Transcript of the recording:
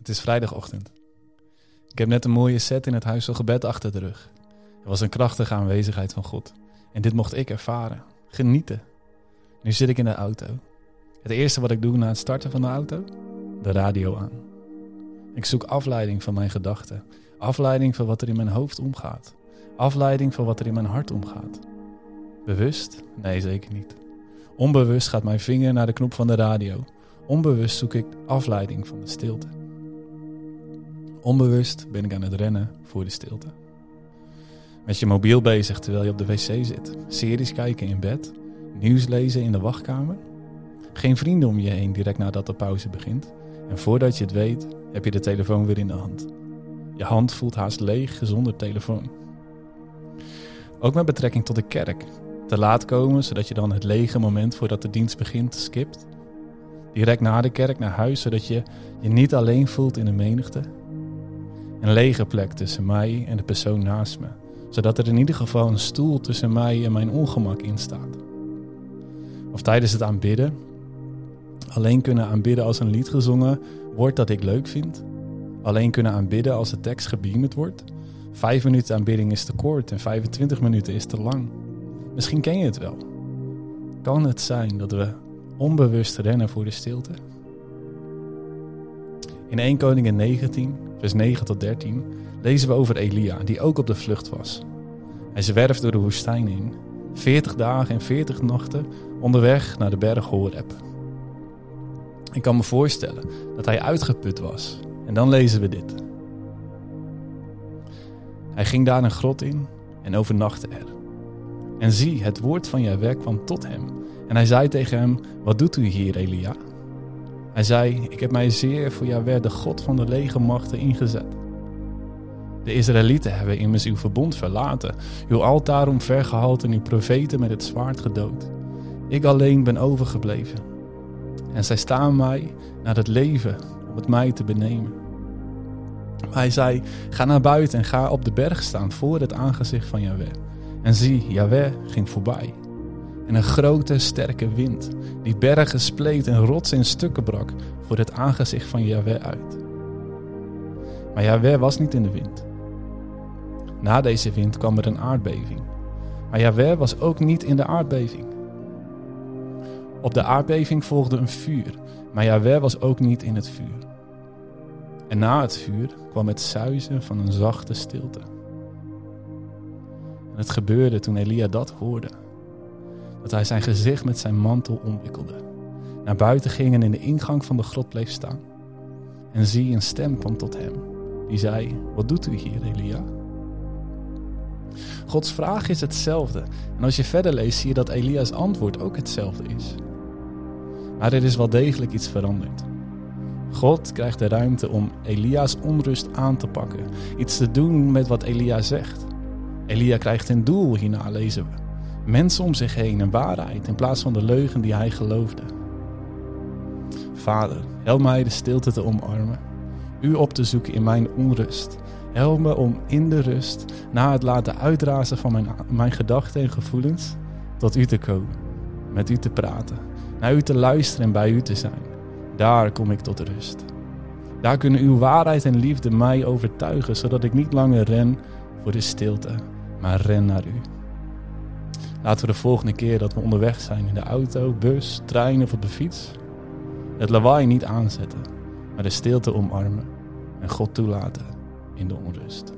Het is vrijdagochtend. Ik heb net een mooie set in het huis van gebed achter de rug. Er was een krachtige aanwezigheid van God. En dit mocht ik ervaren. Genieten. Nu zit ik in de auto. Het eerste wat ik doe na het starten van de auto? De radio aan. Ik zoek afleiding van mijn gedachten. Afleiding van wat er in mijn hoofd omgaat. Afleiding van wat er in mijn hart omgaat. Bewust? Nee, zeker niet. Onbewust gaat mijn vinger naar de knop van de radio. Onbewust zoek ik afleiding van de stilte. Onbewust ben ik aan het rennen voor de stilte. Met je mobiel bezig terwijl je op de wc zit. Series kijken in bed. Nieuws lezen in de wachtkamer. Geen vrienden om je heen direct nadat de pauze begint. En voordat je het weet, heb je de telefoon weer in de hand. Je hand voelt haast leeg zonder telefoon. Ook met betrekking tot de kerk. Te laat komen, zodat je dan het lege moment voordat de dienst begint skipt. Direct na de kerk naar huis, zodat je je niet alleen voelt in de menigte. Een lege plek tussen mij en de persoon naast me, zodat er in ieder geval een stoel tussen mij en mijn ongemak in staat. Of tijdens het aanbidden, alleen kunnen aanbidden als een lied gezongen wordt dat ik leuk vind. Alleen kunnen aanbidden als de tekst gebeamd wordt. Vijf minuten aanbidding is te kort en 25 minuten is te lang. Misschien ken je het wel. Kan het zijn dat we onbewust rennen voor de stilte? In 1 Koningin 19, vers 9 tot 13, lezen we over Elia, die ook op de vlucht was. Hij zwerft door de woestijn in, 40 dagen en 40 nachten onderweg naar de berg Horeb. Ik kan me voorstellen dat hij uitgeput was. En dan lezen we dit. Hij ging daar een grot in en overnachtte er. En zie, het woord van Jahweh kwam tot hem. En hij zei tegen hem, wat doet u hier, Elia? Hij zei, ik heb mij zeer voor Jahweh, de God van de legermachten, ingezet. De Israëlieten hebben immers uw verbond verlaten, uw altaar omvergehaald en uw profeten met het zwaard gedood. Ik alleen ben overgebleven. En zij staan mij naar het leven om het mij te benemen. Hij zei, ga naar buiten en ga op de berg staan voor het aangezicht van Jahweh. En zie, Jahweh ging voorbij. En een grote, sterke wind, die bergen spleet en rots in stukken brak, voor het aangezicht van Jahweh uit. Maar Jahweh was niet in de wind. Na deze wind kwam er een aardbeving. Maar Jahweh was ook niet in de aardbeving. Op de aardbeving volgde een vuur, maar Jahweh was ook niet in het vuur. En na het vuur kwam het zuizen van een zachte stilte. En het gebeurde toen Elia dat hoorde, dat hij zijn gezicht met zijn mantel omwikkelde, naar buiten ging en in de ingang van de grot bleef staan. En zie, een stem kwam tot hem, die zei, wat doet u hier, Elia? Gods vraag is hetzelfde. En als je verder leest, zie je dat Elia's antwoord ook hetzelfde is. Maar er is wel degelijk iets veranderd. God krijgt de ruimte om Elia's onrust aan te pakken. Iets te doen met wat Elia zegt. Elia krijgt een doel, hierna lezen we. Mensen om zich heen en waarheid in plaats van de leugen die hij geloofde. Vader, help mij de stilte te omarmen. U op te zoeken in mijn onrust. Help me om in de rust, na het laten uitrazen van mijn, mijn gedachten en gevoelens, tot u te komen. Met u te praten. Naar u te luisteren en bij u te zijn. Daar kom ik tot rust. Daar kunnen uw waarheid en liefde mij overtuigen, zodat ik niet langer ren voor de stilte, maar ren naar u. Laten we de volgende keer dat we onderweg zijn in de auto, bus, trein of op de fiets, het lawaai niet aanzetten, maar de stilte omarmen en God toelaten in de onrust.